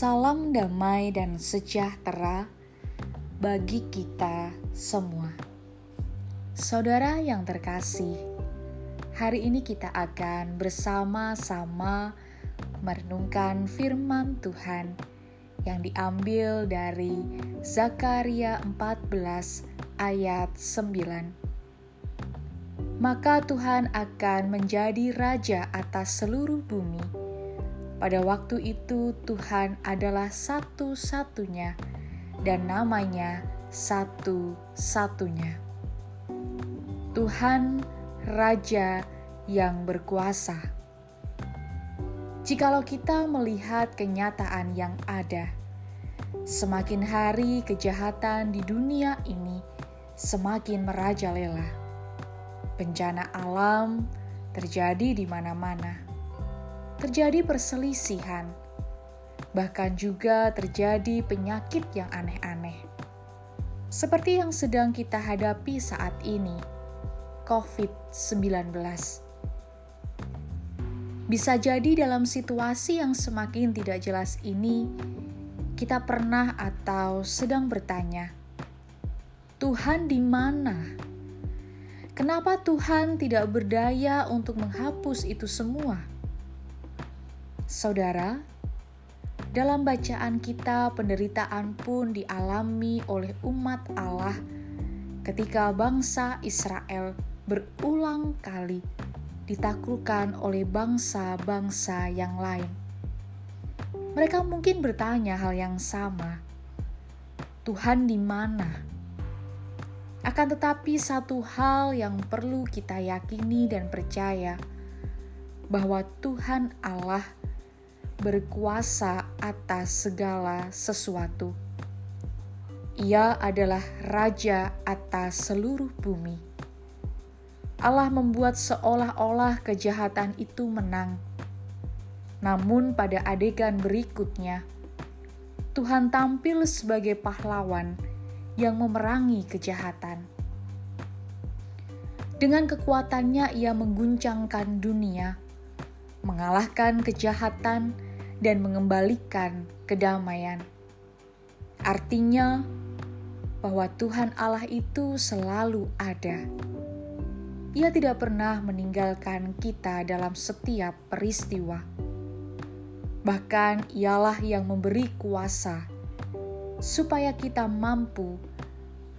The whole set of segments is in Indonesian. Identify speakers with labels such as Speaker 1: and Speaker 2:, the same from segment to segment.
Speaker 1: Salam damai dan sejahtera bagi kita semua. Saudara yang terkasih, hari ini kita akan bersama-sama merenungkan firman Tuhan yang diambil dari Zakaria 14 ayat 9. Maka Tuhan akan menjadi raja atas seluruh bumi. Pada waktu itu Tuhan adalah satu-satunya dan namanya satu-satunya. Tuhan Raja yang berkuasa. Jikalau kita melihat kenyataan yang ada, semakin hari kejahatan di dunia ini semakin merajalela. Bencana alam terjadi di mana-mana. Terjadi perselisihan, bahkan juga terjadi penyakit yang aneh-aneh. Seperti yang sedang kita hadapi saat ini, COVID-19. Bisa jadi dalam situasi yang semakin tidak jelas ini, kita pernah atau sedang bertanya, Tuhan di mana? Kenapa Tuhan tidak berdaya untuk menghapus itu semua? Saudara, dalam bacaan kita, penderitaan pun dialami oleh umat Allah ketika bangsa Israel berulang kali ditaklukkan oleh bangsa-bangsa yang lain. Mereka mungkin bertanya hal yang sama: "Tuhan di mana?" Akan tetapi, satu hal yang perlu kita yakini dan percaya bahwa Tuhan Allah berkuasa atas segala sesuatu. Ia adalah Raja atas seluruh bumi. Allah membuat seolah-olah kejahatan itu menang, namun pada adegan berikutnya, Tuhan tampil sebagai pahlawan yang memerangi kejahatan. Dengan kekuatannya, ia mengguncangkan dunia, mengalahkan kejahatan, dan mengembalikan kedamaian. Artinya bahwa Tuhan Allah itu selalu ada. Ia tidak pernah meninggalkan kita dalam setiap peristiwa. Bahkan, Ialah yang memberi kuasa supaya kita mampu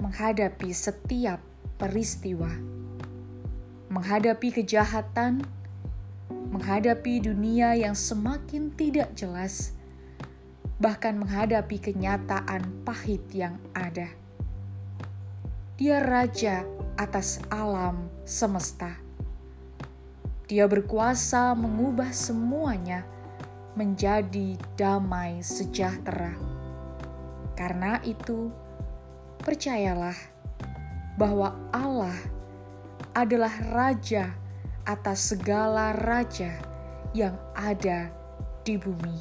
Speaker 1: menghadapi setiap peristiwa, menghadapi kejahatan, menghadapi dunia yang semakin tidak jelas, bahkan menghadapi kenyataan pahit yang ada. Dia raja atas alam semesta. Dia berkuasa mengubah semuanya menjadi damai sejahtera. Karena itu, percayalah bahwa Allah adalah Raja atas segala raja yang ada di bumi.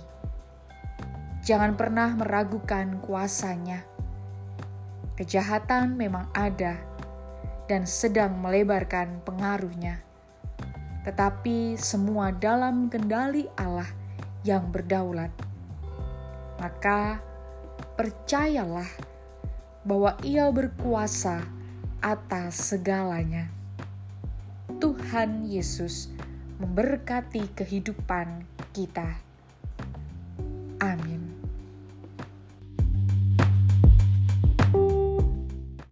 Speaker 1: Jangan pernah meragukan kuasanya. Kejahatan memang ada dan sedang melebarkan pengaruhnya, tetapi semua dalam kendali Allah yang berdaulat. Maka, percayalah bahwa Ia berkuasa atas segalanya. Tuhan Yesus memberkati kehidupan kita. Amin.